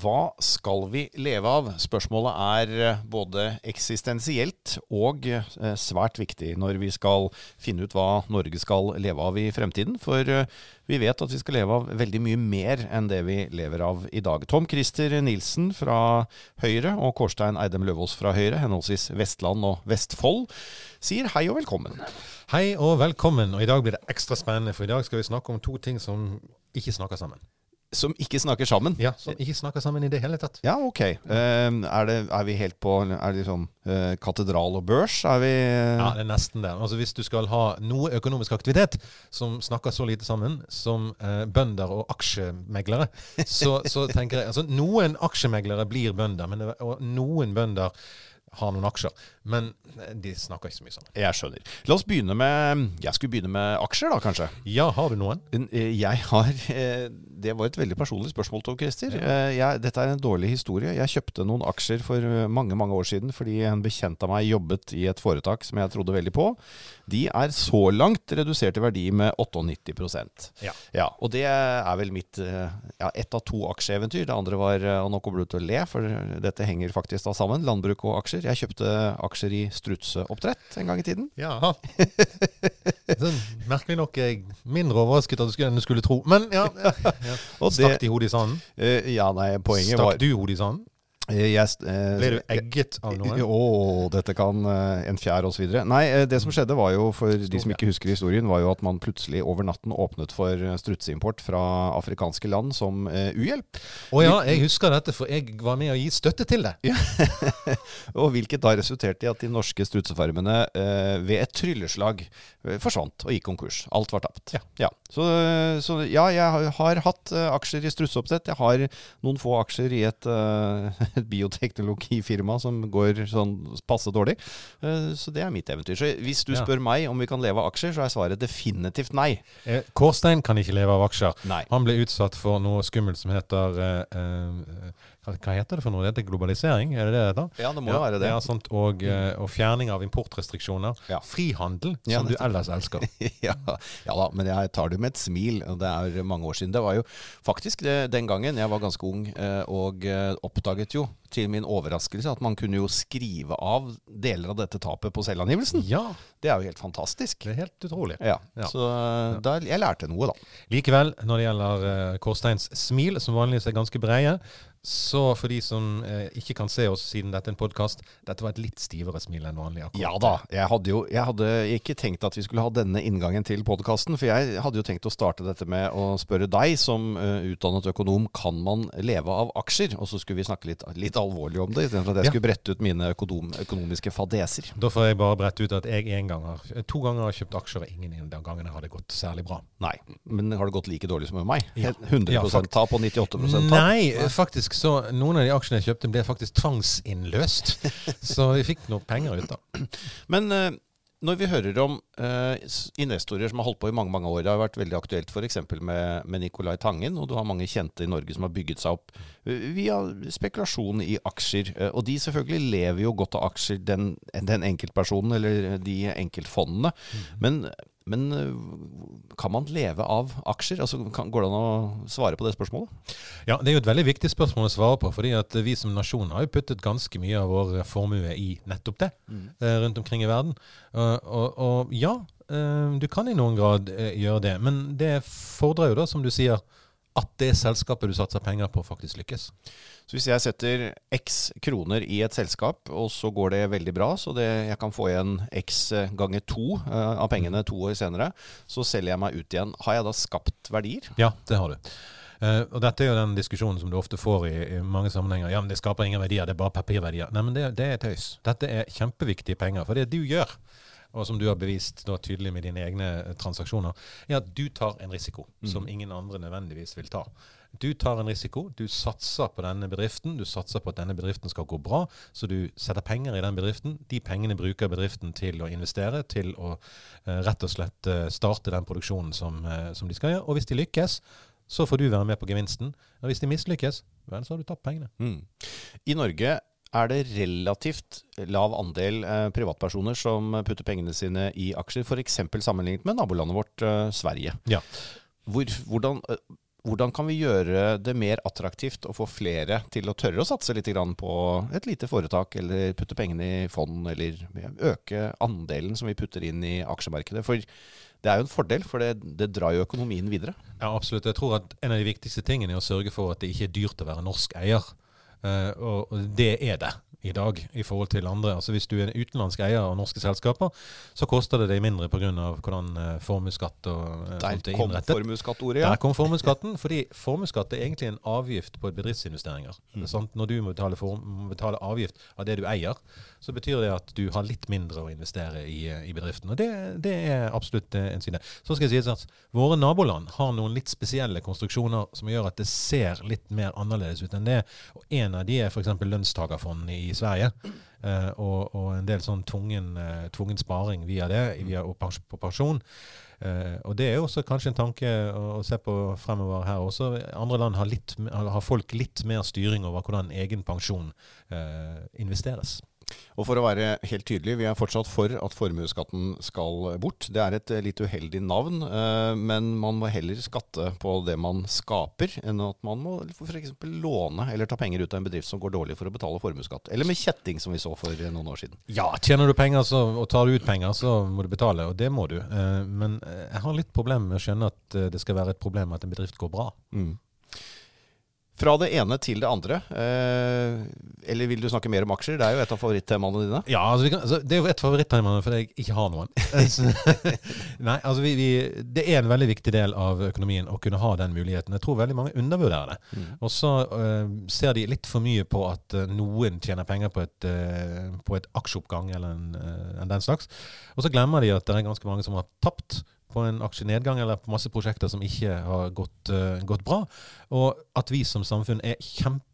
Hva skal vi leve av? Spørsmålet er eh, både eksistensielt og eh, svært viktig når vi skal finne ut hva Norge skal leve av i fremtiden. For eh, vi vet at vi skal leve av veldig mye mer enn det vi lever av i dag. Tom Christer Nilsen fra Høyre og Kårstein Eidem Løvaas fra Høyre, henholdsvis Vestland og Vestfold, sier hei og velkommen. Hei og velkommen. Og i dag blir det ekstra spennende, for i dag skal vi snakke om to ting som ikke snakker sammen. Som ikke snakker sammen? Ja, som ikke snakker sammen i det hele tatt. Ja, ok. Eh, er, det, er vi helt på Er det liksom eh, katedral og børs? Er vi Ja, det er nesten det. Altså Hvis du skal ha noe økonomisk aktivitet som snakker så lite sammen som eh, bønder og aksjemeglere, så, så tenker jeg altså Noen aksjemeglere blir bønder, men og noen bønder har noen aksjer. Men de snakker ikke så mye sammen. Jeg skjønner. La oss begynne med Jeg skulle begynne med aksjer, da, kanskje. Ja, har du noen? Eh, jeg har eh, Det var et veldig personlig spørsmål, Tom Christer. Ja. jeg, dette er en dårlig historie. Jeg kjøpte noen aksjer for mange mange år siden fordi en bekjent av meg jobbet i et foretak som jeg trodde veldig på. De er så langt redusert i verdi med 98% Ja. ja og det er vel mitt ja, ett av to aksjeeventyr. Det andre var Og nå kommer du til å le, for dette henger faktisk da sammen. Landbruk og aksjer. Jeg kjøpte aksjer i strutseoppdrett en gang i tiden. Ja. sånn, merkelig nok er jeg mindre overrasket enn du skulle tro. Men ja. ja. Stakk de hodet i sanden? Uh, ja, nei, poenget Stakk var du hodet i sanden? Jeg, eh, Blir du egget av noe? Å, dette kan eh, en fjær osv. Nei, eh, det som skjedde var jo, for de som ikke husker historien, var jo at man plutselig over natten åpnet for strutseimport fra afrikanske land som eh, uhjelp. Å ja, jeg husker dette, for jeg var med å gi støtte til det. Ja. og hvilket da resulterte i at de norske strutsefarmene eh, ved et trylleslag forsvant og gikk konkurs. Alt var tapt. Ja. ja. Så, så, ja, jeg har, har hatt aksjer i strutseoppsett. Jeg har noen få aksjer i et et bioteknologifirma som går sånn passe dårlig. Eh, så det er mitt eventyr. Så hvis du spør meg om vi kan leve av aksjer, så er svaret definitivt nei. Eh, Kårstein kan ikke leve av aksjer. Nei. Han ble utsatt for noe skummelt som heter eh, eh, hva heter det for noe? Det heter globalisering? Er det det det heter? Ja, det må ja, være det. Ja, sånt, og, mm. og, fjerning av importrestriksjoner. Ja. Frihandel, som du ellers elsker. ja, ja, da, men jeg tar det med et smil. Det er mange år siden. Det var jo faktisk det, den gangen jeg var ganske ung og oppdaget jo til min overraskelse at man kunne jo skrive av deler av dette tapet på selvangivelsen. Ja. Det er jo helt fantastisk. Det er helt utrolig. Ja, ja. Så da, jeg lærte noe, da. Likevel, når det gjelder uh, Kårsteins smil, som vanligvis er ganske breie, så for de som eh, ikke kan se oss siden dette er en podkast, dette var et litt stivere smil enn vanlig. Akkurat. Ja da. Jeg hadde jo jeg hadde ikke tenkt at vi skulle ha denne inngangen til podkasten. For jeg hadde jo tenkt å starte dette med å spørre deg som uh, utdannet økonom kan man leve av aksjer? Og så skulle vi snakke litt, litt alvorlig om det, istedenfor at jeg ja. skulle brette ut mine økonom, økonomiske fadeser. Da får jeg bare brette ut at jeg en gang har, to ganger har kjøpt aksjer, og ingen den gangene har det gått særlig bra. Nei, men har det gått like dårlig som med meg? 100 ja, tap og 98 tap? Nei, faktisk så Noen av de aksjene jeg kjøpte, ble faktisk tvangsinnløst. så vi fikk noe penger ut av. Men uh, når vi hører om uh, investorer som har holdt på i mange mange år, det har vært veldig aktuelt f.eks. Med, med Nicolai Tangen, og du har mange kjente i Norge som har bygget seg opp uh, via spekulasjon i aksjer. Uh, og de selvfølgelig lever jo godt av aksjer, den, den enkeltpersonen eller de enkeltfondene. Mm. Men men eh, kan man leve av aksjer? Altså, kan, går det an å svare på det spørsmålet? Ja, Det er jo et veldig viktig spørsmål å svare på. fordi at vi som nasjon har jo puttet ganske mye av vår formue i nettopp det mm. Eh, rundt omkring i verden. Og, og, og, ja, eh, du kan i noen grad gjøre det. Men det fordrer jo da, som du sier, at det selskapet du satser penger på, faktisk lykkes. Så hvis jeg setter x kroner i et selskap, og så går det veldig bra, så det, jeg kan få igjen x ganger to uh, av pengene to år senere, så selger jeg meg ut igjen. Har jeg da skapt verdier? Ja, det har du. Uh, og Dette er jo den diskusjonen som du ofte får i, i, mange sammenhenger. Ja, men det skaper ingen verdier, det er bare papirverdier. Nei, men det, det er tøys. Dette er kjempeviktige penger. For det du gjør, og som du har bevist da, tydelig med dine egne eh, transaksjoner, er at du tar en risiko mm. som ingen andre nødvendigvis vil ta. Du tar en risiko, du satser på denne bedriften, du satser på at denne bedriften skal gå bra, så du setter penger i den bedriften. De pengene bruker bedriften til å investere, til å uh, rett og slett uh, starte den produksjonen som, som de skal gjøre. Og hvis de lykkes, så får du være med på gevinsten. Og hvis de mislykkes, vel, så har du tapt pengene. Mm. I Norge er det relativt lav andel eh, privatpersoner som putter pengene sine i aksjer, f.eks. sammenlignet med nabolandet vårt eh, Sverige. Ja. Hvor, hvordan, eh, hvordan kan vi gjøre det mer attraktivt å få flere til å tørre å satse litt grann på et lite foretak, eller putte pengene i fond, eller øke andelen som vi putter inn i aksjemarkedet? For det er jo en fordel, for det, det drar jo økonomien videre. Ja, absolutt. Jeg tror at en av de viktigste tingene er å sørge for at det ikke er dyrt å være norsk eier. Uh, og det er det i dag i forhold til andre. Altså Hvis du er en utenlandsk eier av norske selskaper, så koster det deg mindre pga. hvordan uh, formuesskatt og uh, Der sånt er kom formuesskattordet, ja. Der kom formuesskatten. fordi formuesskatt er egentlig en avgift på bedriftsinvesteringer. Mm. Når du må betale, for, må betale, avgift av det du eier, så betyr det at du har litt mindre å investere i, i bedriften. Og det, det, er absolutt en side. Så skal jeg si at Våre naboland har noen litt spesielle konstruksjoner som gjør at det ser litt mer annerledes ut enn det. Og En av de er f.eks. lønnstagerfondene i Sverige. Uh, og, og, en del sånn tvungen, uh, tvungen sparing via det, via på pensjon. Uh, og det er også kanskje en tanke å, å, se på fremover her også. Andre land har, litt, har folk litt mer styring over hvordan egen pensjon investeres. Og for å være helt tydelig, vi er fortsatt for at formuesskatten skal bort. Det er et litt uheldig navn, eh, men man må heller skatte på det man skaper, enn at man må f.eks. låne eller ta penger ut av en bedrift som går dårlig for å betale formuesskatt. Eller med kjetting, som vi så for noen år siden. Ja, tjener du penger så, og tar du ut penger, så må du betale, og det må du. Eh, men eh, jeg har litt problemer med å skjønne at det skal være et problem at en bedrift går bra. Mm. Fra det ene til det andre. Eh, eller vil du snakke mer om aksjer? Det er jo et av favorittemaene dine. Ja, altså kan, altså, det er jo et favorittema fordi jeg ikke har noen. Nei, altså vi, vi, Det er en veldig viktig del av økonomien å kunne ha den muligheten. Jeg tror veldig mange undervurderer det. Mm. Og så uh, ser de litt for mye på at uh, noen tjener penger på et, uh, på et aksjeoppgang eller en, en den slags. Og så glemmer de at det er ganske mange som har tapt på en aksjenedgang eller på masse prosjekter som ikke har gått, uh, gått bra. Og at vi som samfunn er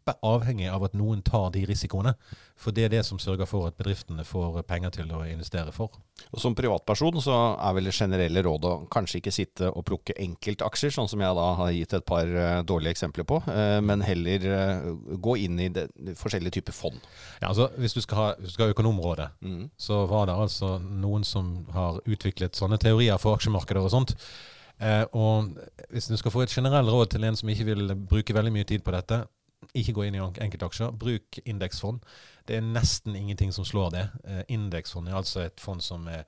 kjempeavhengig av at noen tar de risikoene. For det er det som sørger for at bedriftene får penger til å investere for. Og Som privatperson så er vel det generelle rådet å kanskje ikke sitte og plukke enkeltaksjer, sånn som jeg da har gitt et par uh, dårlige eksempler på, uh, men heller gå inn i det, det forskjellige typer fond. Ja, altså Hvis du skal ha, hvis du skal ha Økonområdet, mm. så var det altså noen som har utviklet sånne teorier for aksjemarkedet og sånt. Eh, og hvis du skal få et generelt råd til en som ikke vil bruke veldig mye tid på dette, ikke gå inn i enkeltaksjer. Bruk indeksfond. Det er nesten ingenting som slår det. Eh, indeksfond er altså et fond som er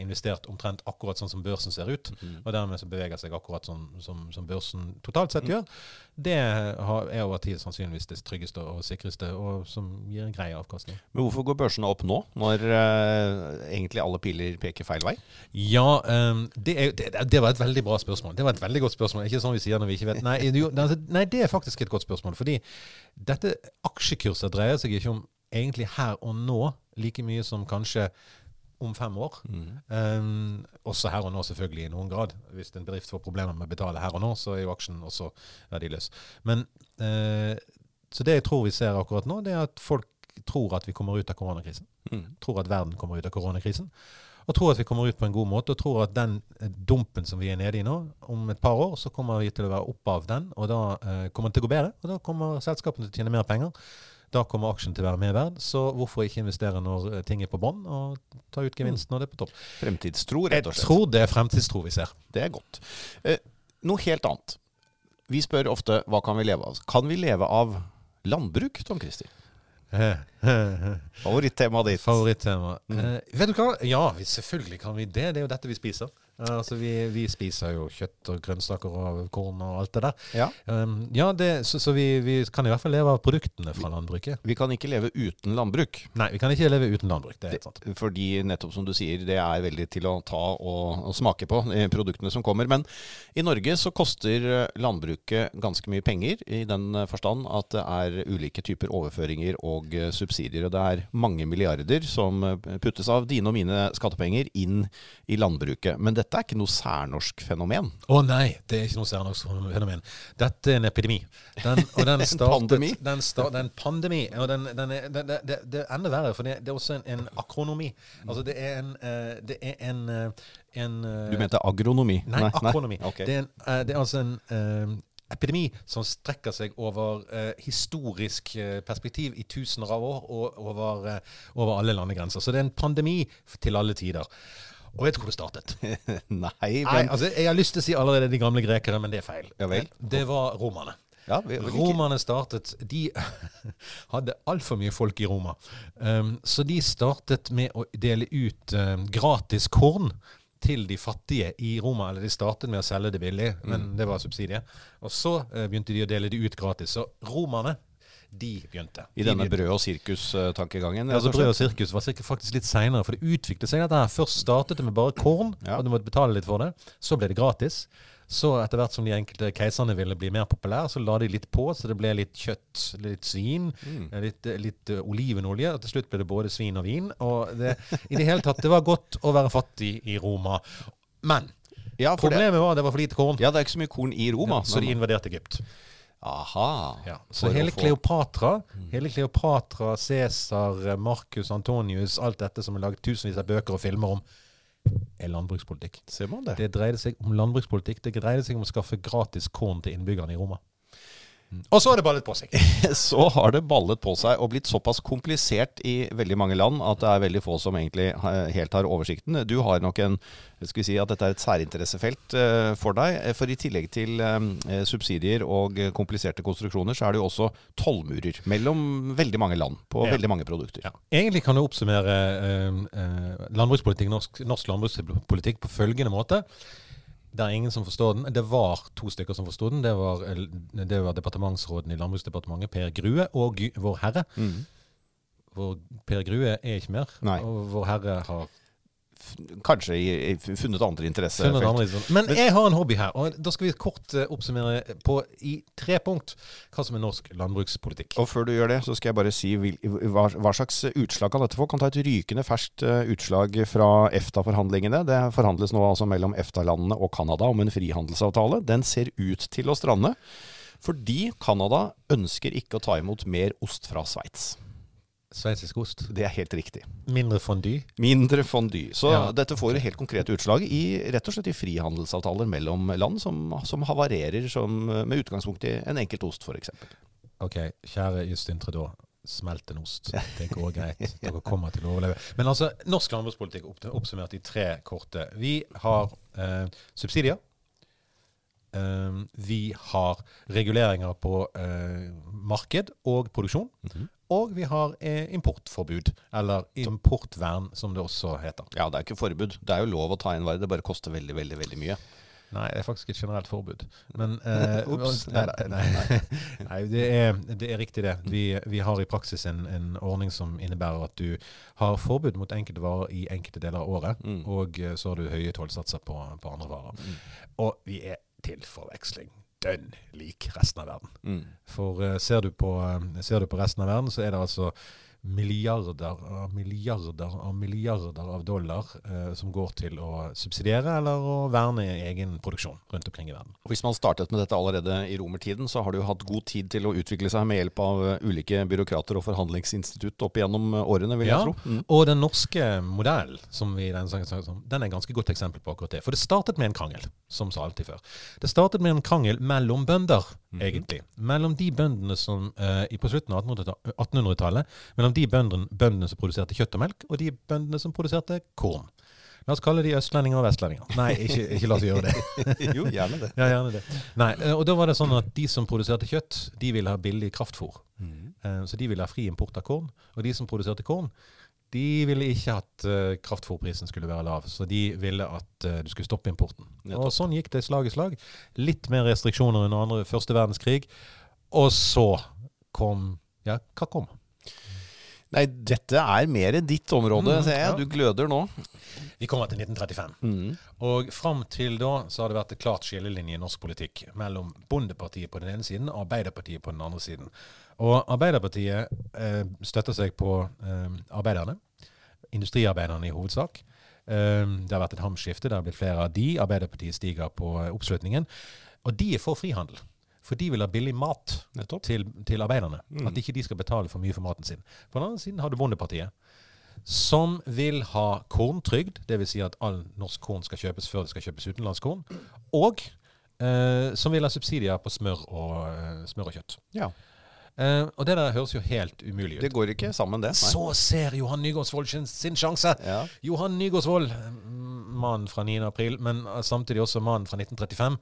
investert omtrent akkurat sånn som børsen ser ut, mm. og dermed så beveger seg akkurat sånn som, som børsen totalt sett mm. gjør, det er over tid sannsynligvis det tryggeste og sikreste, og som gir en grei avkastning. Men hvorfor går børsene opp nå, når uh, egentlig alle piler peker feil vei? Ja, um, det, er, det, det, var et veldig bra spørsmål. Det var et veldig godt spørsmål. Ikke sånn vi sier når vi ikke vet. Nei, jo, altså, nei det er faktisk et godt spørsmål. Fordi dette aksjekurset dreier seg ikke om egentlig her og nå like mye som kanskje om fem år. Mm. Um, også her og nå, selvfølgelig, i noen grad. Hvis en bedrift får problemer med å betale her og nå, så er jo aksjen også verdiløs. Men uh, Så det jeg tror vi ser akkurat nå, det er at folk tror at vi kommer ut av koronakrisen. Mm. Tror at verden kommer ut av koronakrisen. Og tror at vi kommer ut på en god måte, og tror at den eh, dumpen som vi er nede i nå, om et par år så kommer vi til å være oppe av den, og da uh, kommer det til å gå bedre. Og da kommer selskapene til å tjene mer penger. Da kommer aksjen til å være mer verd, så hvorfor ikke investere når eh, ting er på bånn, og ta ut gevinsten når det er på topp? Fremtidstro, rett og slett. Jeg tror det er fremtidstro vi ser. Det er godt. Eh, noe helt annet. Vi spør ofte hva kan vi leve av. Kan vi leve av landbruk, Tom Christer? Favorittemaet ditt. Favorittema. Mm. Eh, vet du hva? Ja, selvfølgelig kan vi det. Det er jo dette vi spiser. Altså, vi, vi, spiser jo kjøtt og grønnsaker og korn og alt det der. Ja, um, ja det, så, så vi, vi, kan i hvert fall leve av produktene fra landbruket. Vi kan ikke leve uten landbruk. Nei, vi kan ikke leve uten landbruk. Det er helt sant. Fordi nettopp som du sier, det er veldig til å ta og, og smake på, produktene som kommer. Men i Norge så koster landbruket ganske mye penger, i den forstand at det er ulike typer overføringer og subsidier. Og det er mange milliarder som puttes av dine og mine skattepenger inn i landbruket. Men dette er ikke noe særnorsk fenomen. Å nei, det er ikke noe særnorsk fenomen. Dette er en epidemi. Den, og den startet, en pandemi? Den, start, den pandemi. Og den, den er, det, det, det, er enda verre, for det, det er også en, en, akronomi. Altså det er en, uh, det er en, uh, en uh, Du mente agronomi? Nei, nei akronomi. Nei? Okay. Det, er en, det, er altså en epidemi som strekker seg over eh, historisk eh, perspektiv i tusener av år og over, eh, over alle landegrenser. Så det er en pandemi til alle tider. Og vet du hvor det startet? Nei, Nei, altså, Jeg har lyst til å si allerede de gamle grekere, men det er feil. Ja. Det var romerne. ja, vi, vi, Romerne startet De hadde altfor mye folk i Roma. Um, så de startet med å dele ut um, gratis korn til de fattige i Roma. Eller de startet med å selge det billig, men det var subsidie. Og så uh, begynte de å dele det ut gratis. Så romerne, de begynte. I De denne brød- og sirkus-tankegangen. Ja, så Brød og sirkus var faktisk litt seinere, for det utviklet seg dette her. Først startet det med bare korn, Ja. og du måtte betale litt for det. Så ble det gratis. Så etter hvert som de enkelte keiserne ville bli mer populære, så la de litt på, så det ble litt kjøtt, litt svin, litt, litt eh, olivenolje, og til slutt ble det både svin og vin. Og det, i det hele tatt, det var godt å være fattig i Roma. Men Ja, problemet det, var at det var for lite korn, ja, det er ikke så mye korn i Roma. så de invaderte Egypt. Aha. Ja. Så hele Kleopatra, Kleopatra, hele Kleopatra, Cæsar, Marcus Antonius, alt dette som er laget tusenvis av bøker og filmer om, er landbrukspolitikk. Ser man det? Det dreide seg om landbrukspolitikk. Det dreide seg om å skaffe gratis korn til innbyggerne i Roma. Og så har det ballet på seg. Så har det ballet på seg og blitt såpass komplisert i veldig mange land at det er veldig få som egentlig eh, helt har oversikten. Du har nok en skal vi si at dette er et særinteressefelt eh, for deg. Eh, For i tillegg til subsidier og kompliserte konstruksjoner, så er det jo også tollmurer mellom veldig mange land på Ja. veldig mange produkter. Ja. Egentlig kan du oppsummere landbrukspolitikk, norsk, norsk landbrukspolitikk på følgende måte. Det er ingen som forstår den. Det var to stykker som forsto den. Det var, det var departementsråden i Landbruksdepartementet, Per Grue, og Vår Herre. Hvor Per Grue er ikke mer. Nei. Og Vår Herre har Kanskje funnet andre interessefelt. funnet. Men jeg har en hobby her, og da skal vi kort eh, oppsummere på i tre punkt hva som er norsk landbrukspolitikk. Og før du gjør det, så skal jeg bare si hva, hva slags utslag kan dette få. Kan ta et rykende ferskt eh, utslag fra EFTA-forhandlingene. Det forhandles nå altså mellom EFTA-landene og Canada om en frihandelsavtale. Den ser ut til å strande. Fordi Canada ønsker ikke å ta imot mer ost fra Sveits. Sveitsisk ost. Det er helt riktig. Mindre fondy. Mindre fondue. Så Ja. dette får helt konkrete utslag i rett og slett i frihandelsavtaler mellom land som, som havarerer som, med utgangspunkt i en enkelt ost, f.eks. Ok, kjære Justin Trudeau. Smelt en ost. Det går greit. Dere kommer til å overleve. Men altså, norsk landbrukspolitikk oppsummert i tre korte. Vi har eh, subsidier. Eh, vi har reguleringer på eh, marked og produksjon. Og vi har eh, importforbud, eller importvern, som det også heter. Ja, det er ikke forbud. Det er jo lov å ta inn varer. Det bare koster veldig, veldig veldig mye. Nei, det er faktisk et generelt forbud. Men eh, Ops. Nei, nei, nei. nei det, er, det er riktig, det. Vi, vi har i praksis en, en ordning som innebærer at du har forbud mot enkelte varer i enkelte deler av året, Mm. og eh, så har du høye tollsatser på, på andre varer. Og vi er til forveksling dønn lik resten av verden. Mm. For eh, ser, du på, eh, ser du på resten av verden, så er det altså milliarder av milliarder av milliarder av dollar eh, som går til å subsidiere eller å verne egen produksjon rundt omkring i verden. Og Hvis man startet med dette allerede i romertiden, så har det jo hatt god tid til å utvikle seg med hjelp av eh, ulike byråkrater og forhandlingsinstitutt opp igjennom eh, årene, vil Ja. jeg tro. Mm. Og den norske modellen, som vi i denne sangen snakker om, den er et ganske godt eksempel på akkurat det. For det startet med en krangel, som sa alltid før. Det startet med en krangel mellom bønder, egentlig. Mellom de bøndene som eh, på slutten av 1800-tallet 1800-tallet, mellom de bøndene, bøndene som produserte kjøtt og melk, og de bøndene som produserte korn. La oss kalle de østlendinger og vestlendinger. Nei, ikke, ikke la oss gjøre det. jo, gjerne det. Ja, gjerne det. Nei, eh, og da var det sånn at de som produserte kjøtt, de ville ha billig kraftfôr. Eh, Så de ville ha fri import av korn. Og de som produserte korn, de ville ikke at uh, kraftfòrprisen skulle være lav. Så de ville at uh, du skulle stoppe importen. Og sånn gikk det slag i slag. Litt mer restriksjoner under andre, første verdenskrig. Og så kom Ja, hva kom? Nei, dette er mer ditt område, Mm, ser jeg. Du gløder nå. Vi kommer til 1935. Mm. Og fram til da så har det vært et klart skillelinje i norsk politikk mellom Bondepartiet på den ene siden og Arbeiderpartiet på den andre siden. Og Arbeiderpartiet eh, støtter seg på eh, arbeiderne. Industriarbeiderne i hovedsak. Eh, det har vært et hamskifte. Det har blitt flere av de. Arbeiderpartiet stiger på eh, oppslutningen. Og de er for frihandel. For de vil ha billig mat til, til arbeiderne. Mm. At ikke de skal betale for mye for maten sin. På den andre siden har du Bondepartiet, som vil ha korntrygd, dvs. Si at all norsk korn skal kjøpes før det skal kjøpes utenlandskorn, og eh, som vil ha subsidier på smør og, eh, smør og kjøtt. Ja. Eh, og det der høres jo helt umulig ut. Det går ikke sammen, det. Nei. Så ser Johan Nygaardsvold sin, sin sjanse. Ja. Johan Nygaardsvold, mm, mannen fra 9. april, men samtidig også mannen fra 1935.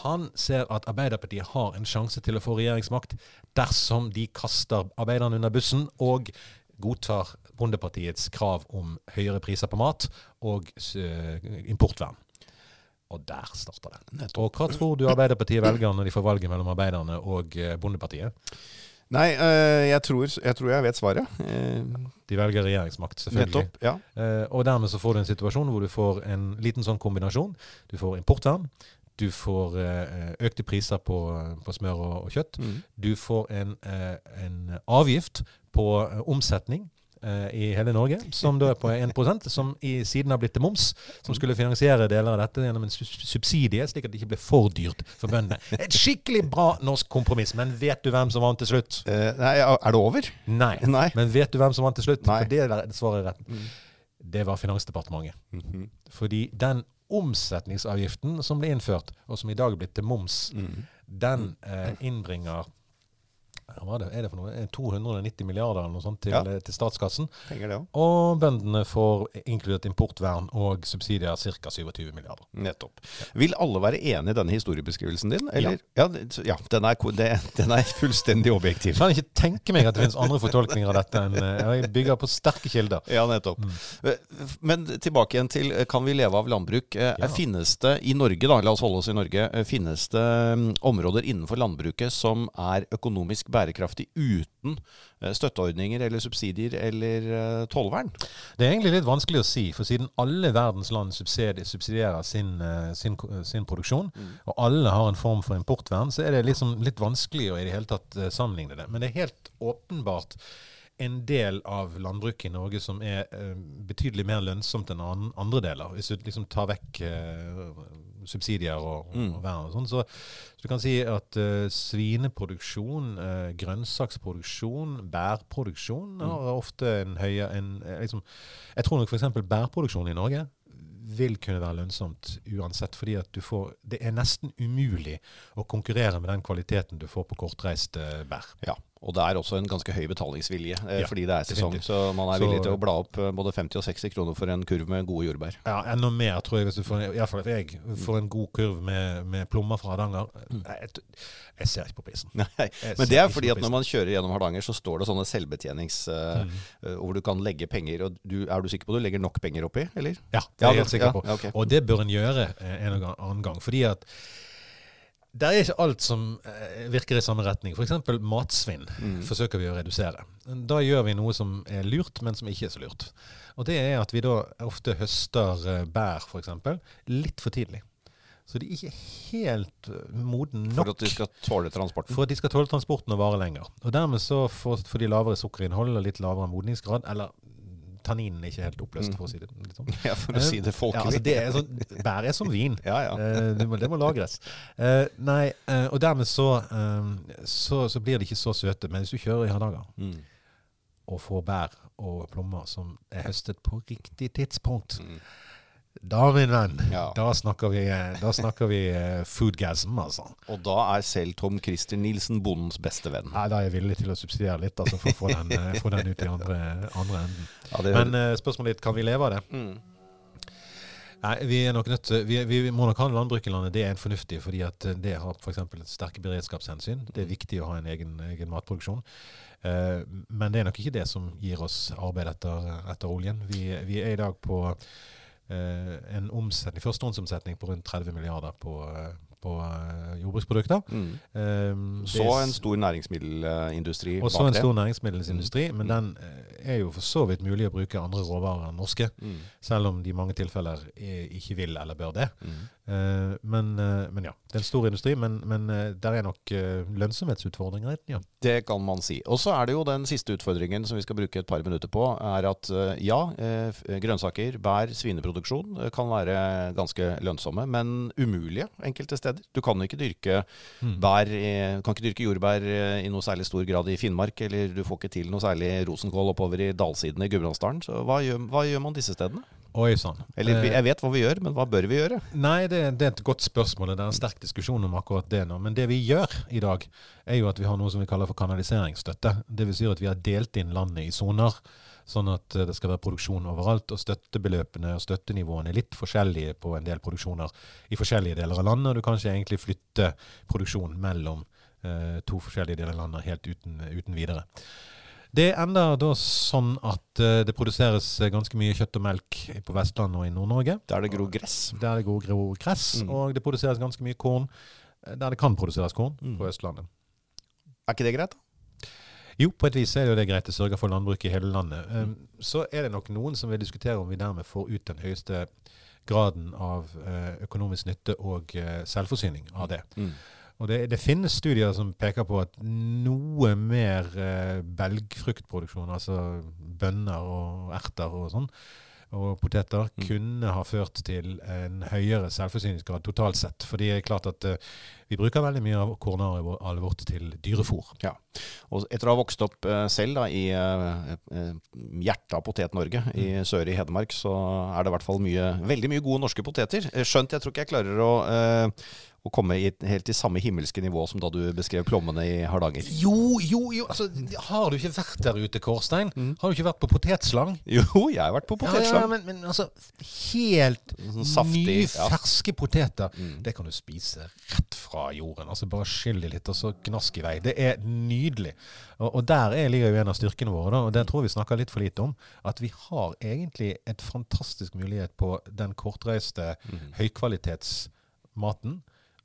Han ser at Arbeiderpartiet har en sjanse til å få regjeringsmakt dersom de kaster arbeiderne under bussen og godtar Bondepartiets krav om høyere priser på mat og uh, importvern. Og der starter det. Og hva tror du Arbeiderpartiet velger når de får valget mellom arbeiderne og uh, Bondepartiet? Nei, øh, jeg, tror, jeg, tror, jeg vet svaret. De velger regjeringsmakt, selvfølgelig. Nettopp, ja. og dermed så får du en situasjon hvor du får en liten sånn kombinasjon. Du får importvern. Du får økte priser på, på smør og, og kjøtt. Mm. Du får en, en avgift på omsetning Eh, i hele Norge, som da er på 1% som i siden har blitt til moms, som skulle finansiere deler av dette gjennom en subsidie, slik at det ikke ble for dyrt for bøndene. Et skikkelig bra norsk kompromiss. Men vet du hvem som vant til slutt? Uh, nei, Er det over? Nei. nei. Men vet du hvem som vant til slutt? Nei. For det er svaret rett. Mm. Det var Finansdepartementet. Mm -hmm. Fordi den omsetningsavgiften som ble innført, og som i dag er blitt til moms, mm. den eh, innbringer hva er det, er det for noe? 290 milliarder eller noe sånt til, ja. Eh, til statskassen. Det, ja. Og bøndene får inkludert importvern og subsidier ca. 27 milliarder. Nettopp. Vil alle være enig i denne historiebeskrivelsen din? Eller? Ja. ja, den, er, det, den, er, fullstendig objektiv. Jeg kan ikke tenke meg at det finnes andre fortolkninger av dette enn eh, Jeg bygger på sterke kilder. Ja, nettopp. Mm. Eh, men tilbake igjen til kan vi leve av landbruk? Finnes det i Norge, da, la oss holde oss i Norge, finnes det mm, områder innenfor landbruket som er økonomisk bærekraftige? Bærekraftig uten eh, støtteordninger eller subsidier eller eh, tollvern? Det er egentlig litt vanskelig å si, for siden alle verdens land subsidierer sin, eh, sin, sin produksjon, mm. og alle har en form for importvern, så er det liksom litt vanskelig å i det hele tatt sammenligne det. Men det er helt åpenbart en del av landbruket i Norge som er betydelig mer lønnsomt enn andre deler. Hvis du liksom tar vekk subsidier og, mm. og vern og sånn. Så, så, du kan si at uh, svineproduksjon, grønnsaksproduksjon, bærproduksjon mm. har ofte en høyere en, liksom, Jeg tror nok f.eks. bærproduksjon i Norge vil kunne være lønnsomt uansett. fordi at du får, Det er nesten umulig å konkurrere med den kvaliteten du får på kortreist uh, bær. Ja, og det er også en ganske høy betalingsvilje eh, ja, fordi det er sesong. Så man er så, villig til å bla opp eh, både 50 og 60 kroner for en kurv med gode jordbær. Ja, enda mer, tror jeg, hvis du får, i hvert fall jeg, får en god kurv med, med plommer fra Hardanger. Mm. Jeg, jeg, ser ikke på prisen. Nei, men det er fordi at når man kjører gjennom Hardanger, så står det sånne selvbetjenings... Uh, mm. uh, hvor du kan legge penger. og du, Er du sikker på at du legger nok penger oppi, eller? Ja, det er jeg helt sikker på. Ja, okay. Og det bør en gjøre en annen gang. fordi at det er ikke alt som eh, virker i samme retning. F.eks. matsvinn mm. forsøker vi å redusere. Da gjør vi noe som er lurt, men som ikke er så lurt. Og det er at vi da ofte høster eh, bær, f.eks., litt for tidlig. Så de er ikke helt modne moden nok. For at de skal tåle transporten? For at de skal tåle transporten og vare lenger. Og dermed så får, får de lavere sukkerinnhold og litt lavere modningsgrad, eller tanninen er ikke helt oppløst, for å si det litt sånn. Ja, for å si det folkelig. Ja, altså det er sånn, bær er som vin. ja, ja. Uh, det, må, det, må, lagres. Uh, nei, og dermed så, så, så, blir de ikke så søte. Men hvis du kjører i Hardanger mm. og får bær og plommer som er høstet på riktig tidspunkt mm da, min venn, ja. da snakker vi, da snakker vi uh, foodgasm, altså. Og da er selv Tom Christer Nilsen bondens beste venn? Nei, da er jeg villig til å subsidiere litt, altså, for å få den, uh, få den ut i andre, andre enden. Ja, Men uh, spørsmålet ditt, kan vi leve av det? Mm. Nei, vi er nok nødt til, vi, vi, må nok ha landbruk i landet. Det er en fornuftig, fordi at det har f.eks. sterke beredskapshensyn. Det er viktig å ha en egen, egen matproduksjon. Men det er nok ikke det som gir oss arbeid etter, etter oljen. Vi, vi, er i dag på Eh, en omsetning, førstehåndsomsetning på rundt 30 milliarder på, eh, på uh, jordbruksprodukter. Mm. Um, så en stor næringsmiddelindustri bak det. Og så en stor næringsmiddelindustri, mm. men den er jo for så vidt mulig å bruke andre råvarer enn norske. Mm. Selv om de i mange tilfeller ikke vil eller bør det. Uh, men, uh, men, ja, det er en stor industri, men, men uh, der er nok lønnsomhetsutfordringer. Ja. Det kan man si. Og så er det jo den siste utfordringen som vi skal bruke et par minutter på, er at ja, grønnsaker, bær, svineproduksjon kan være ganske lønnsomme, men umulige enkelte steder. Du kan ikke dyrke mm. bær, kan ikke dyrke jordbær i noe særlig stor grad i Finnmark, eller du får ikke til noe særlig rosenkål oppover i dalsidene i Gudbrandsdalen. Så hva gjør, hva gjør man disse stedene? Oi sann. Eller jeg vet hva vi gjør, men hva bør vi gjøre? Nei, det, det, er et godt spørsmål. Det er en sterk diskusjon om akkurat det nå. Men det vi gjør i dag, er jo at vi har noe som vi kaller for kanaliseringsstøtte. Det vil si at vi har delt inn landet i soner sånn at eh, det skal være produksjon overalt. Og støttebeløpene og støttenivåene er litt forskjellige på en del produksjoner i forskjellige deler av landet. Og du kan ikke egentlig flytte produksjon mellom eh, to forskjellige deler av landet helt uten, uten videre. Det ender da sånn at uh, det produseres ganske mye kjøtt og melk på Vestlandet og i Nord-Norge. Der det gror gress. Der det gror gress, mm. og det produseres ganske mye korn der det kan produseres korn mm. på Østlandet. Er ikke det greit, da? Jo, på et vis er det jo det greit. Det sørger for landbruk i hele landet. Um, så er det nok noen som vil diskutere om vi dermed får ut den høyeste graden av økonomisk nytte og selvforsyning av det. Mm. Og det, det, finnes studier som peker på at noe mer eh, belgfruktproduksjon, altså bønner og erter og sånn, og poteter mm. kunne ha ført til en høyere selvforsyningsgrad totalt sett. For det er klart at uh, vi bruker veldig mye av kornarealet vårt til dyrefôr. Ja, og Etter å ha vokst opp uh, selv da, i uh, hjertet av Potet-Norge, mm. i sør i Hedmark, så er det i hvert fall mye, veldig mye gode norske poteter. Skjønt jeg tror ikke jeg klarer å å komme i, helt til samme himmelske nivå som da du beskrev plommene i Hardanger? Jo, jo, jo. Altså, har du ikke vært der ute, Kårstein? Mm. Har du ikke vært på potetslang? Jo, jeg har vært på potetslang. Ja, ja, men, men, altså, helt sånn Saftig, nye, ja. ferske poteter, mm. det kan du spise rett fra jorden. Altså Bare skyll litt, og så gnask i vei. Det er nydelig. Og, og der er, ligger jo en av styrkene våre, da, og det tror vi snakker litt for lite om. At vi har egentlig et fantastisk mulighet på den kortreiste mm. høykvalitetsmaten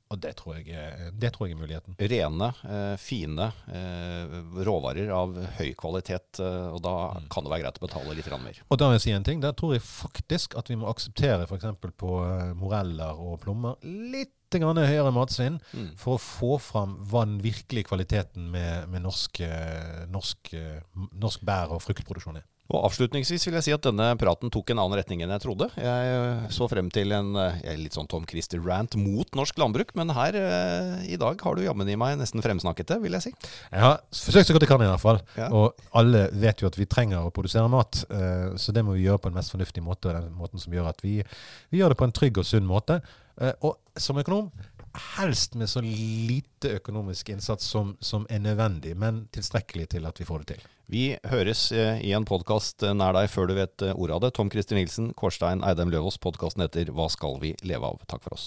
og det tror, jeg, det tror jeg er muligheten. Rene, eh, fine eh, råvarer av høy kvalitet. Eh, og da mm. kan det være greit å betale litt mer. Og da vil jeg si en ting. Der tror jeg faktisk at vi må akseptere f.eks. på moreller og plommer litt høyere matsvinn mm. for å få fram hva den virkelige kvaliteten med, med norsk, norsk, norsk bær- og fruktproduksjon er. Og Avslutningsvis vil jeg si at denne praten tok en annen retning enn jeg trodde. Jeg eh, så frem til en eh, litt sånn Tom Christer-rant mot norsk landbruk, men her eh, i dag har du jammen i meg nesten fremsnakket det, vil jeg si. Jeg har forsøkt så godt jeg kan, i hvert fall. Ja. Og alle vet jo at vi trenger å produsere mat, så det må vi gjøre på en mest fornuftig måte, og den måten som gjør at vi, vi gjør det på en trygg og sunn måte. Og som økonom helst med så lite økonomisk innsats som, som, er nødvendig, men tilstrekkelig til at vi får det til. Vi høres eh, i en podkast eh, nær deg før du vet eh, ordet av det. Tom Christer Nilsen, Kårstein Eidem Løvaas. Podkasten heter Hva skal vi leve av? Takk for oss.